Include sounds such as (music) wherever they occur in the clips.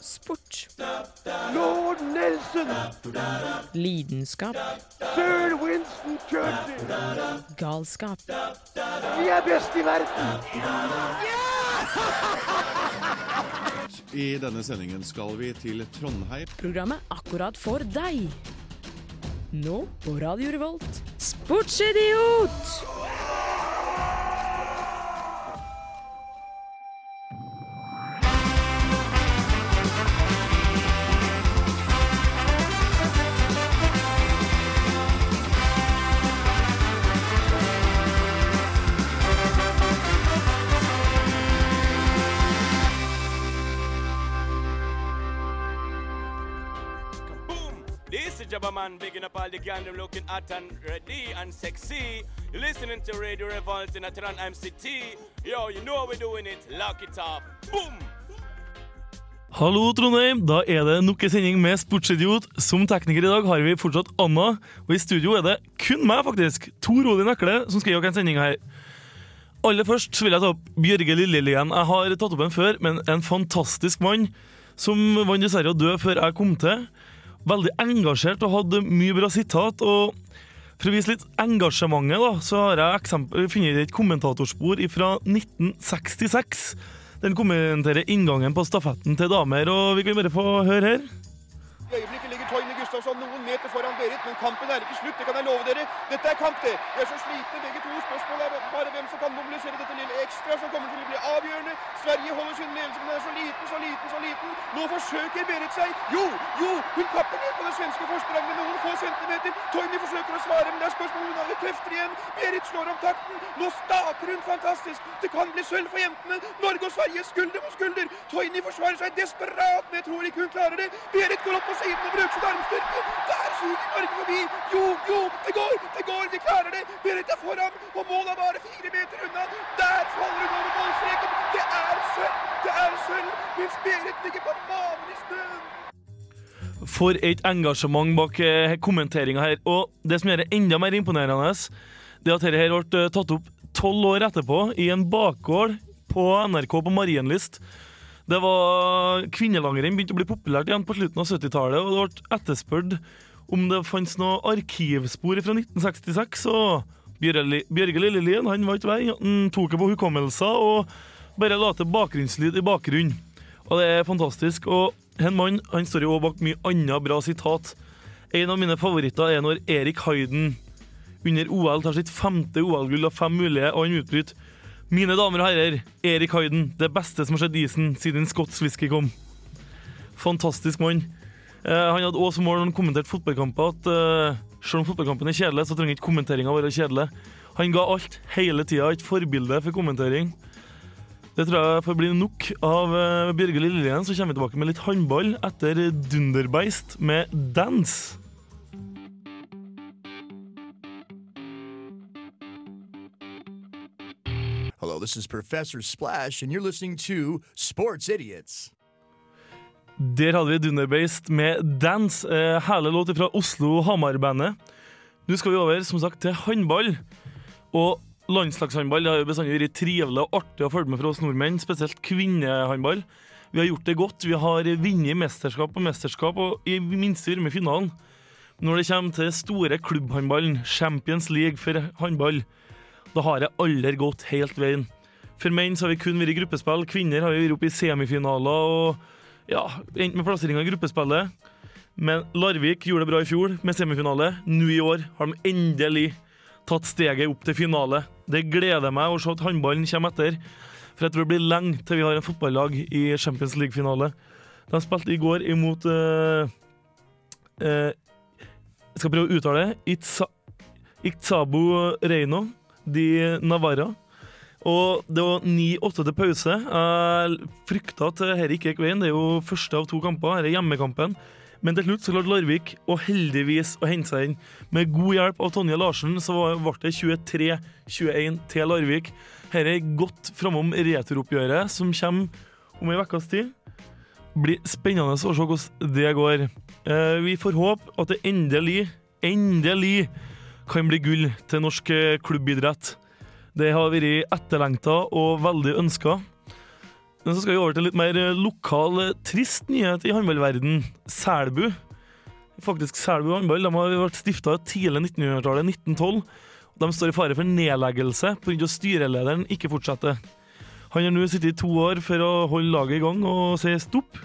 Sport. Lord Nelson! Lidenskap. Sir Winston Churchill! Galskap. Vi er best i verden! I denne sendingen skal vi til Trondheim. Programmet akkurat for deg. Nå på Radio Revolt, Sportsidiot! All the gang them looking hot and ready and sexy. Listening to Radio Revolt in Atran MCT. Yo, you know we're doing it. Lock it off. Boom! Hallo Trondheim, da er det nok en sending med Sportsidiot. Som tekniker i dag har vi fortsatt Anna, og i studio er det kun meg, faktisk. Tor Odin Ekle som skal gi oss en sending her. Aller først vil jeg ta opp Bjørge Lillelien. Jeg har tatt opp en før, men en fantastisk mann som vant dessverre å dø før jeg kom til. Veldig engasjert og hadde mye bra sitat. og For å vise litt engasjementet, da, så har jeg eksempel, funnet et kommentatorspor fra 1966. Den kommenterer inngangen på stafetten til damer, og vi kan bare få høre her. I øyeblikket ligger Toyne Gustavsson noen meter foran Berit, men kampen er ikke slutt, det kan jeg love dere. Dette er kamp, det. De er så slitne begge to. Spørsmålet er bare hvem som kan mobilisere dette lille ekstra som kommer til å bli avgjørende. Sverige holder sin ledelse, men den er så liten, så liten, så liten. Nå forsøker Berit seg. Jo, jo, hun kapper ned på det svenske forspranget med noen få centimeter. Toini forsøker å svare, men det er spørsmål om hun har krefter igjen. Berit slår om takten. Nå staker hun fantastisk. Det kan bli sølv for jentene. Norge og Sverige skulder mot skulder. Toini forsvarer seg desperat, men jeg tror ikke hun klarer det. Berit går opp på siden og bruker sin armstyrke. Der suger Norge forbi. Jo, jo, det går, det går, vi klarer det. Berit er foran, og målet er bare fire meter unna. Der faller hun over målstreken. Det er sølv, det er sølv, mens Berit ligger på maven i snøen. For et engasjement bak eh, kommenteringa her. Og det som gjør det enda mer imponerende, det at dette ble eh, tatt opp tolv år etterpå i en bakgård på NRK på Marienlyst. Det var Kvinnelangrenn begynte å bli populært igjen på slutten av 70-tallet, og det ble etterspurt om det fantes noe arkivspor fra 1966. Og Bjørge Lillelien han var ikke vei. Han tok det på hukommelser og bare la til bakgrunnslyd i bakgrunnen. Og det er fantastisk. Og en mann han står jo bak mye annet bra sitat. En av mine favoritter er når Erik Hayden under OL tar sitt femte OL-gull av fem mulige, og han utbryter Mine damer og herrer, Erik Hayden, det beste som har skjedd isen siden Scotts whisky kom. Fantastisk mann. Eh, han hadde også mål når han kommenterte fotballkamper at eh, selv om fotballkampen er kjedelig, så trenger ikke kommenteringa være kjedelig. Han ga alt hele tida, et forbilde for kommentering. Det tror jeg får bli nok av eh, Bjørge Lillelien. Så kommer vi tilbake med litt håndball etter Dunderbeist med Dance. Hello, this is Professor Splash, and you're listening to Sports Idiots. Der hadde vi Dunderbased med Dance. Eh, Herlig låt fra Oslo-Hamar-bandet. Nå skal vi over som sagt, til håndball. Og landslagshåndball har jo bestandig vært trivelig og artig å følge med for oss nordmenn, spesielt kvinnehåndball. Vi har gjort det godt. Vi har vunnet mesterskap på mesterskap, og i minste vært med i finalen. Når det kommer til store klubbhåndballen, Champions League for håndball, da har jeg aldri gått helt veien. For menn så har vi kun vært i gruppespill, kvinner har vi vært oppe i semifinaler og ja, endt med plasseringa i gruppespillet. Men Larvik gjorde det bra i fjor med semifinale. Nå i år har de endelig tatt steget opp til finale. Det gleder meg å se at håndballen kommer etter. For jeg tror det blir lenge til vi har en fotballag i Champions League-finale. De spilte i går imot uh, uh, Jeg skal prøve å uttale det. Itza, Itzabo Reino di Navarra. Og det var 9-8 til pause. Jeg frykta at dette ikke gikk veien. Det er jo første av to kamper. Dette er hjemmekampen. Men til slutt så klarte Larvik å heldigvis å hente seg inn. Med god hjelp av Tonje Larsen så ble det 23-21 til Larvik. Dette er godt framom returoppgjøret som kommer om ei ukes tid. Blir spennende å se hvordan det går. Eh, Vi får håpe at det endelig, endelig kan bli gull til norsk eh, klubbidrett. Det har vært etterlengta og veldig ønska. Men så skal vi over til litt mer eh, lokal, eh, trist nyhet i håndballverden. Selbu. Faktisk Selbu håndball. De har vært stifta tidlig 1900-tallet, 1912. De står i fare for nedleggelse pga. styrelederen ikke fortsetter. Han har nå sittet i to år for å holde laget i gang og si stopp.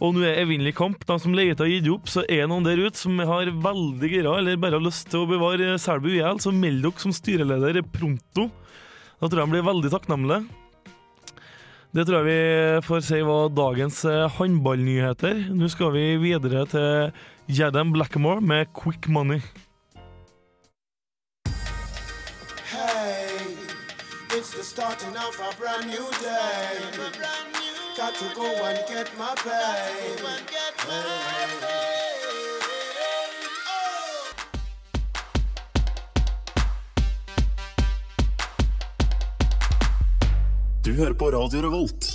Og nå er evinnelig kamp. De som leter og gir opp, så er noen der ute som har veldig gira eller bare har lyst til å bevare Selbu i så meld dere som styreleder pronto. Da tror jeg de blir veldig takknemlige. Det tror jeg vi får si var dagens eh, håndballnyheter. Nå skal vi videre til Jadam Blackmore med Quick Money. Hey, it's the starting of a brand new day. Got to go and get my pay. Du hører på Radio Revolt,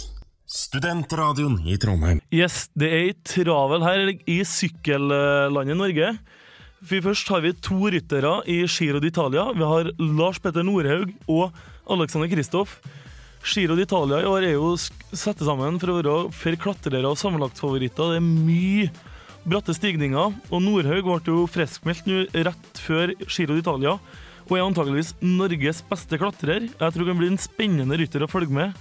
studentradioen i Trondheim. Yes, det er ei travel her i sykkellandet Norge. For først har vi to ryttere i Giro d'Italia. Vi har Lars Petter Nordhaug og Alexander Kristoff. Giro d'Italia i år er jo satt sammen for å være for klatrere og sammenlagtfavoritter. Det er mye bratte stigninger, og Nordhaug ble jo friskmeldt nå rett før Giro d'Italia. Og er antageligvis Norges beste klatrer. Jeg tror han blir en spennende rytter å følge med.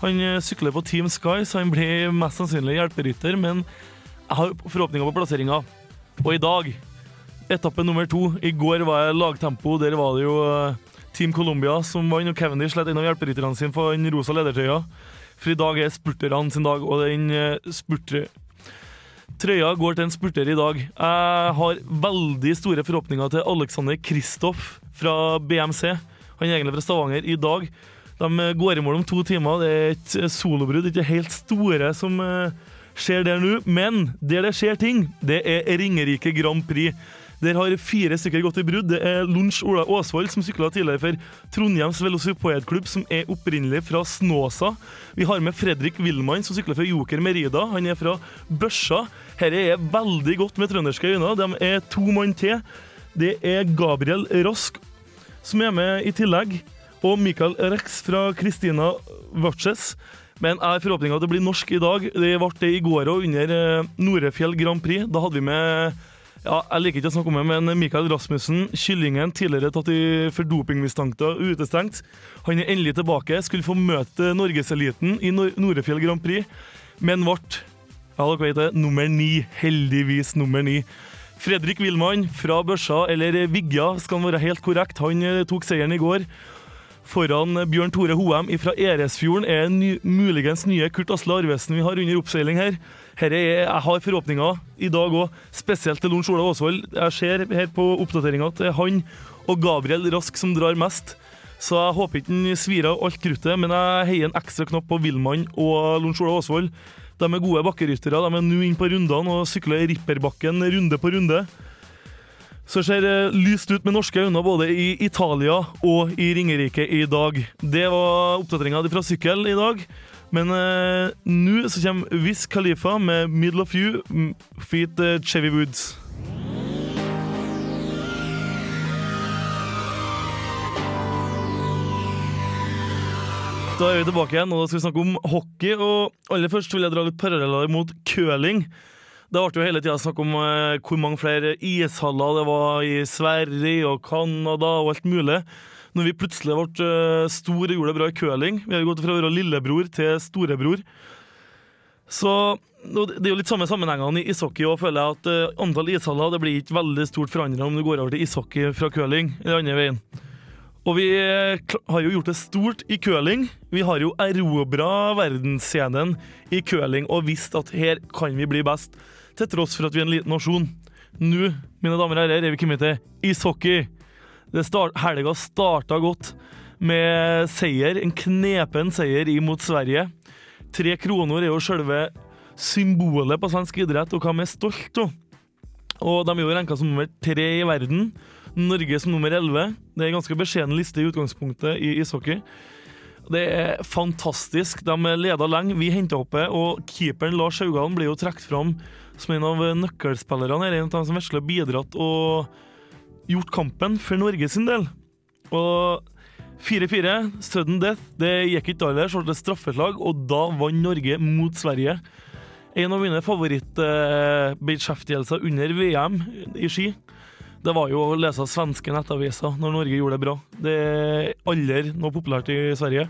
Han eh, sykler på Team Sky, så han blir mest sannsynlig hjelperytter, men jeg har forhåpninger på plasseringa. Og i dag, etappe nummer to. I går var jeg lagtempo. Der var det jo eh, Team Colombia som vant, og Cavendish lette en av hjelperytterne sine for den rosa ledertrøya. For i dag er spurterne sin dag, og den uh, spurter... Trøya går til en spurter i dag. Jeg har veldig store forhåpninger til Alexander Kristoff fra BMC. Han er egentlig fra Stavanger i dag. De eh, går i mål om to timer. Det er et eh, solobrudd, ikke helt store som eh, skjer der nå. Men der det skjer ting, det er Ringerike Grand Prix. Der har fire stykker gått i brudd. Det er Lunsj Ola Aasvold, som sykla tidligere for Trondheims Velocipoedklubb, som er opprinnelig fra Snåsa. Vi har med Fredrik Willmann, som sykler for Joker Merida. Han er fra Børsa. Dette er veldig godt med trønderske øyne. De er to mann til. Det er Gabriel Rask som er med i tillegg, og Michael Rex fra Christina Vaches. Men jeg har forhåpninger at det blir norsk i dag. Det ble det i går og under eh, Norefjell Grand Prix. Da hadde vi med ja, jeg liker ikke å snakke om det, men Mikael Rasmussen, kyllingen, tidligere tatt i for dopingmistanke og utestengt. Han er endelig tilbake. Skulle få møte norgeseliten i Norefjell Grand Prix, men ble ja, dere vet det, nummer ni. Heldigvis nummer ni. Fredrik Willmann fra Børsa, eller Vigja skal han være helt korrekt. Han eh, tok seieren i går. Foran Bjørn Tore Hoem fra Eresfjorden er muligens nye Kurt Asle Arvesen vi har under oppseiling her. Herre er, jeg har forhåpninger i dag òg, spesielt til Lorentz Ola Aasvold. Jeg ser her på oppdateringa at det er han og Gabriel Rask som drar mest. Så jeg håper ikke han svir av alt kruttet, men jeg heier en ekstra knapp på Willmann og Lorentz Ola Aasvold. De er gode bakkeryttere. De er nå inne på rundene og sykler Ripperbakken runde på runde. Så ser lyst ut med norske øyne både i Italia og i Ringerike i dag. Det var oppdateringa fra sykkel i dag. Men uh, nå så kommer Wiz Khalifa med 'Middle of You' feat Uh, Chevy Woods. Da er vi tilbake igjen, og da skal vi snakke om hockey. Og aller først vil jeg dra litt paralleller mot curling. Det ble jo hele tida snakk om eh, hvor mange flere ishaller det var i Sverige og Canada og alt mulig. Når vi plutselig ble eh, store og gjorde det bra i curling. Vi har gått fra å være lillebror til storebror. Så Det er jo litt samme sammenhengene i ishockey. Og føler jeg at eh, Antall ishaller det blir ikke veldig stort forandra om du går over til ishockey fra curling. den andre veien. Og vi eh, har jo gjort det stort i curling. Vi har jo erobra verdensscenen i curling og visst at her kan vi bli best, til tross for at vi er en liten nasjon. Nå, mine damer og herrer, er vi kommet til ishockey. Start, helga starta godt med seier, en knepen seier imot Sverige. Tre kroner er jo selve symbolet på svensk idrett, og hva vi er stolt av. Og de er jo renka som nummer tre i verden. Norge som nummer elleve. Det er en ganske beskjeden liste i utgangspunktet i ishockey. Det er fantastisk. De leda lenge. Vi henta oppe, og keeperen Lars Haugan blir jo trukket fram som en av nøkkelspillerne. En av de som har bidratt og gjort kampen for Norge sin del. Og 4-4, sudden death. Det gikk ikke aller, så ble det straffeslag, og da vant Norge mot Sverige. En av mine favorittbeskjeftigelser under VM i ski, det var jo å lese svenske nettaviser når Norge gjorde det bra. Det er aldri noe populært i Sverige.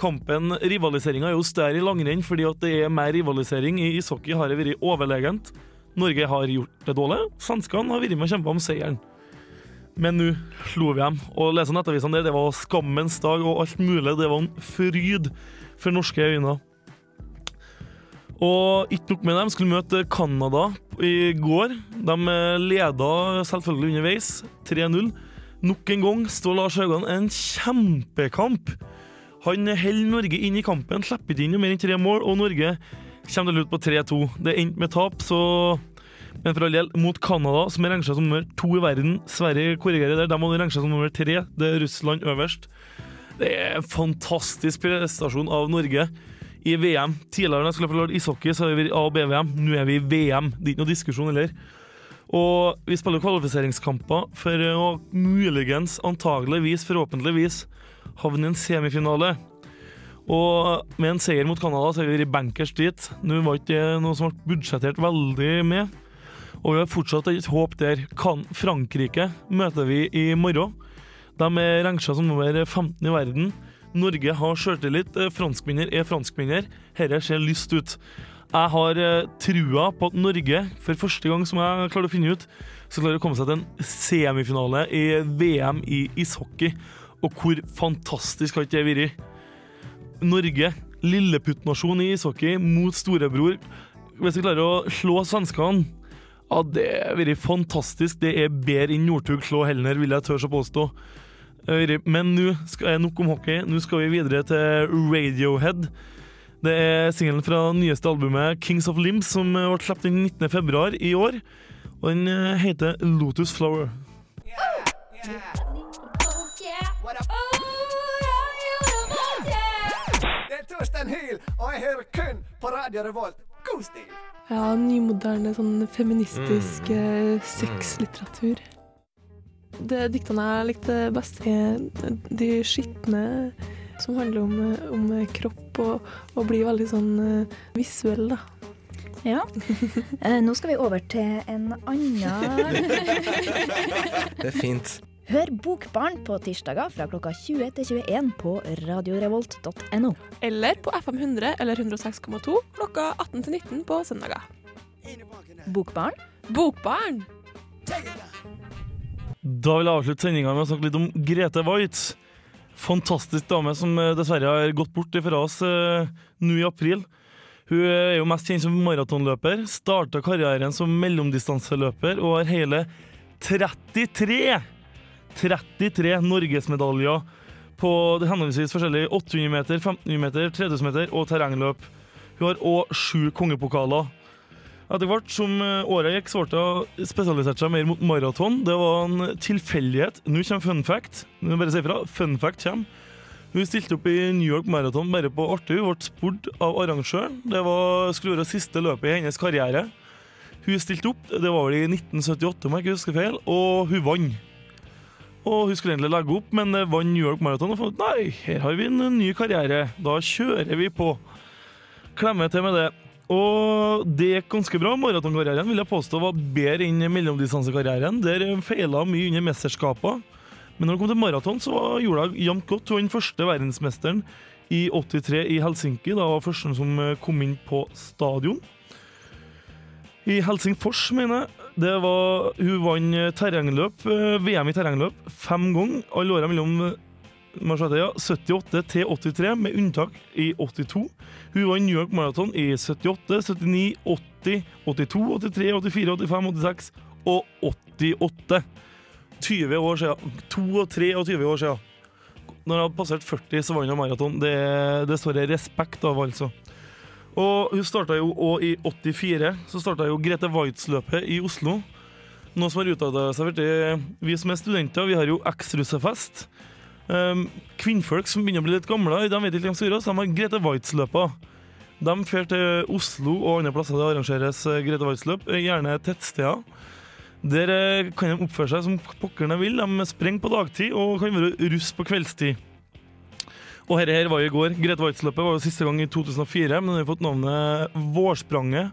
Kampen, Rivaliseringa er jo større i langrenn fordi at det er mer rivalisering. I ishockey har det vært overlegent. Norge har gjort det dårlig. Svenskene har vært med og kjempa om seieren. Men nå slo vi dem. Å lese nettavisene der, det var skammens dag og alt mulig. Det var en fryd for norske øyne. Og ikke nok med dem, skulle møte Canada i går. De leda selvfølgelig underveis, 3-0. Nok en gang står Lars Haugan en kjempekamp. Han holder Norge inn i kampen, slipper ikke inn noe mer enn tre mål, og Norge kommer til ut på 3-2. Det endte med tap, så Men for all del, mot Canada, som er ranget som nummer to i verden. Sverige korrigerer der, de var ranget som nummer tre. Det er Russland øverst. Det er en fantastisk prestasjon av Norge i VM. Tidligere når jeg skulle få ishockey, så har vi A- og B-VM. Nå er vi i VM. Det er ikke noe diskusjon heller. Og vi spiller kvalifiseringskamper for å muligens, antageligvis, forhåpentligvis havne i en semifinale. Og med en seier mot Canada så er vi bankers dit. Nå var ikke det noe som ble budsjettert veldig med. Og vi har fortsatt et håp der. Kan Frankrike møter vi i morgen. De er ranget som nummer 15 i verden. Norge har sjøltillit. Franskminner er franskminner. Dette ser lyst ut. Jeg har eh, trua på at Norge, for første gang som jeg klarer å finne ut, så klarer å komme seg til en semifinale i VM i ishockey. Og hvor fantastisk har ikke det vært? Norge, lilleputtnasjon i ishockey, mot storebror. Hvis vi klarer å slå svenskene ja, det har vært fantastisk. Det er bedre enn Northug slå Helner, vil jeg tørre å påstå. Men nå skal jeg nok om hockey. Nå skal vi videre til Radiohead. Det er singelen fra nyeste albumet Kings of Limbs, som ble sluppet den 19. februar i år. Og den eh, heter Lotus Flower. Det er Torstein Hyl, og jeg hører kun på Radio Revolt. God stil! Ja, nymoderne sånn feministisk mm. sexlitteratur. Det diktene jeg likte best, er de skitne som handler om, eh, om kropp og, og blir veldig sånn eh, visuell, da. Ja. Eh, nå skal vi over til en annen (laughs) Det er fint. Hør Bokbarn på tirsdager fra klokka 20 til 21 på radiorevolt.no. Eller på FM 100 eller 106,2 klokka 18 til 19 på søndager. Bokbarn? Bokbarn! Da vil jeg avslutte sendinga med å snakke litt om Grete Waitz. Fantastisk dame som eh, dessverre har gått bort fra oss eh, nå i april. Hun er jo mest kjent som maratonløper. Starta karrieren som mellomdistanseløper og har hele 33 33 norgesmedaljer på det henholdsvis forskjellige 800 meter, 1500 meter, 3000 meter og terrengløp. Hun har òg sju kongepokaler. Etter hvert som eh, året gikk, så ble hun spesialisert seg mer mot maraton. Det var en tilfeldighet. Nå kommer fun fact. Nå bare si ifra. Fun fact kommer. Hun stilte opp i New York Marathon bare på artig. Hun ble spurt av arrangøren. Det var, skulle være siste løpet i hennes karriere. Hun stilte opp, det var vel i 1978 om jeg ikke husker feil, og hun vant. Og hun skulle egentlig legge opp, men eh, vant New York Marathon og fant nei, her har vi en ny karriere. Da kjører vi på. Klemmer til med det. Og det gikk ganske bra. Maratonkarrieren vil jeg påstå var bedre enn mellomdistansekarrieren. Der feila mye under mesterskapene. Men når det kom til maraton, så gjorde hun jevnt godt. Hun var den første verdensmesteren i 83 i Helsinki. Da var første som eh, kom inn på stadion. I Helsingfors, mener jeg. Det var, hun vant terrengløp, eh, VM i terrengløp fem ganger. Alle åra mellom eh, ja, 78 til 83, med unntak i 82. Hun vant New York Marathon i 78, 79, 80, 82, 83, 84, 85, 86 og 88. 20 år siden. 22 år siden. Når hun hadde passert 40, så vant hun maraton. Det, det står det respekt av, altså. Og hun starta jo òg i 84. Så starta jo Grete Waitz-løpet i Oslo. Noe som har uttalt seg til Vi som er studenter, vi har jo eks-russefest. Um, kvinnfolk som begynner å bli litt gamle, de vet ikke hva de skal gjøre, så de har Grete Waitz-løpa. De drar til Oslo og andre plasser det arrangeres eh, Grete Waitz-løp, eh, gjerne tettsteder. Der eh, kan de oppføre seg som pokker de vil. De sprenger på dagtid og kan være russ på kveldstid. Og dette her var i går. Grete Waitz-løpet var jo siste gang i 2004, men den har fått navnet Vårspranget.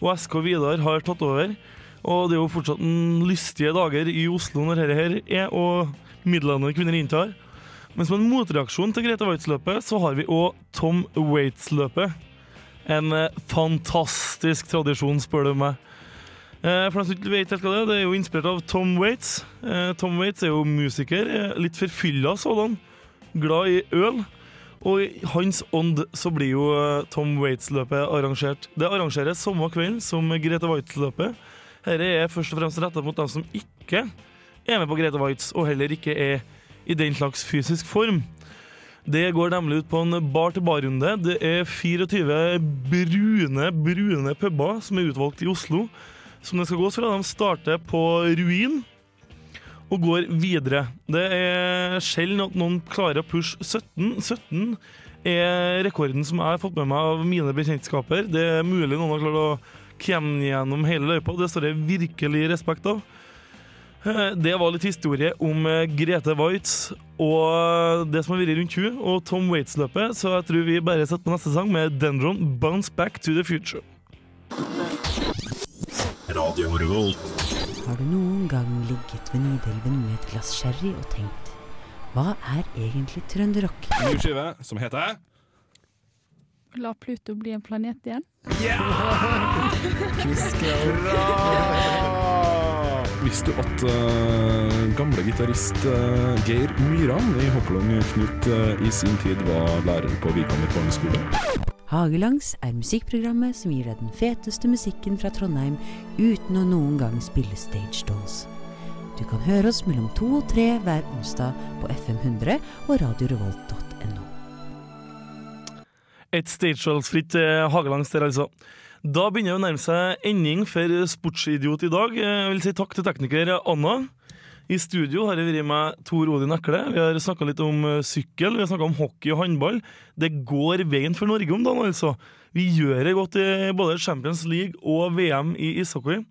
Og SK Vidar har tatt over. Og det er jo fortsatt lystige dager i Oslo når dette her er, og midlene kvinner inntar. Men som en motreaksjon til Grete Waitz-løpet, så har vi òg Tom Waitz-løpet. En eh, fantastisk tradisjon, spør du meg. Eh, For de som vet helt hva det er, det er jo inspirert av Tom Waits. Eh, Tom Waits er jo musiker, litt forfylla sådan. Glad i øl. Og i hans ånd så blir jo eh, Tom Waits-løpet arrangert. Det arrangeres samme kveld som Grete Waitz-løpet. Dette er først og fremst rettet mot dem som ikke er med på Grete Waitz, og heller ikke er i den slags fysisk form. Det går nemlig ut på en bar-til-bar-runde. Det er 24 brune, brune puber som er utvalgt i Oslo, som det skal gås fra. De starter på Ruin og går videre. Det er sjelden at noen klarer å pushe 17. 17 er rekorden som jeg har fått med meg av mine bekjentskaper. Det er mulig noen har klart å komme gjennom hele løypa. Det står det virkelig respekt av. Eh, Det var litt historie om eh, Grete Waitz og det som har vært rundt henne, og Tom Waits-løpet, så jeg tror vi bare setter på neste sang med Dendron 'Bounce Back to the Future'. Radio Revolt. Har du noen gang ligget ved Nidelven med et glass sherry og tenkt hva er egentlig trønderrock? Ny skive som heter La Pluto bli en planet igjen. (laughs) Visste du at uh, gamle gitarist uh, Geir Myran i Hopplong Knut uh, i sin tid var lærer på Vikanger barneskole? Hagelangs er musikkprogrammet som gir deg den feteste musikken fra Trondheim uten å noen gang spille Stage Dolls. Du kan høre oss mellom to og tre hver onsdag på FM 100 og radiorevolt.no. Et stage dolls-fritt hagelangs der, altså. Da begynner det å nærme seg ending for Sportsidiot i dag. Eh, Jeg vil si takk til tekniker Anna. I studio har jeg vært med Tor Odin Ekle. Vi har snakka litt om eh, sykkel, vi har snakka om hockey og håndball. Det går veien for Norge om dagen, altså. Vi gjør det godt i både Champions League og VM i ishockey.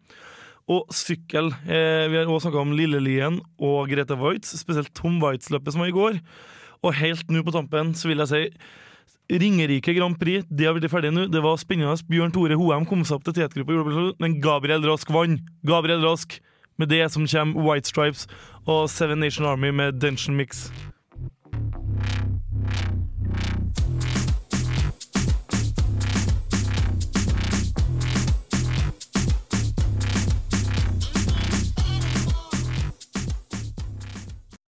Og sykkel. Eh, vi har også snakka om Lillelien og Grete Waitz, spesielt Tom Waitz-løpet som var i går. Og helt nå på tampen så vil jeg si Ringerike Grand Prix, det har blitt ferdig nå. Det var spennende. Bjørn Tore Hoem kom seg opp til tetgruppa, men Gabriel Rask vant. Gabriel Rask med det som kommer White Stripes og Seven Nation Army med Dension Mix.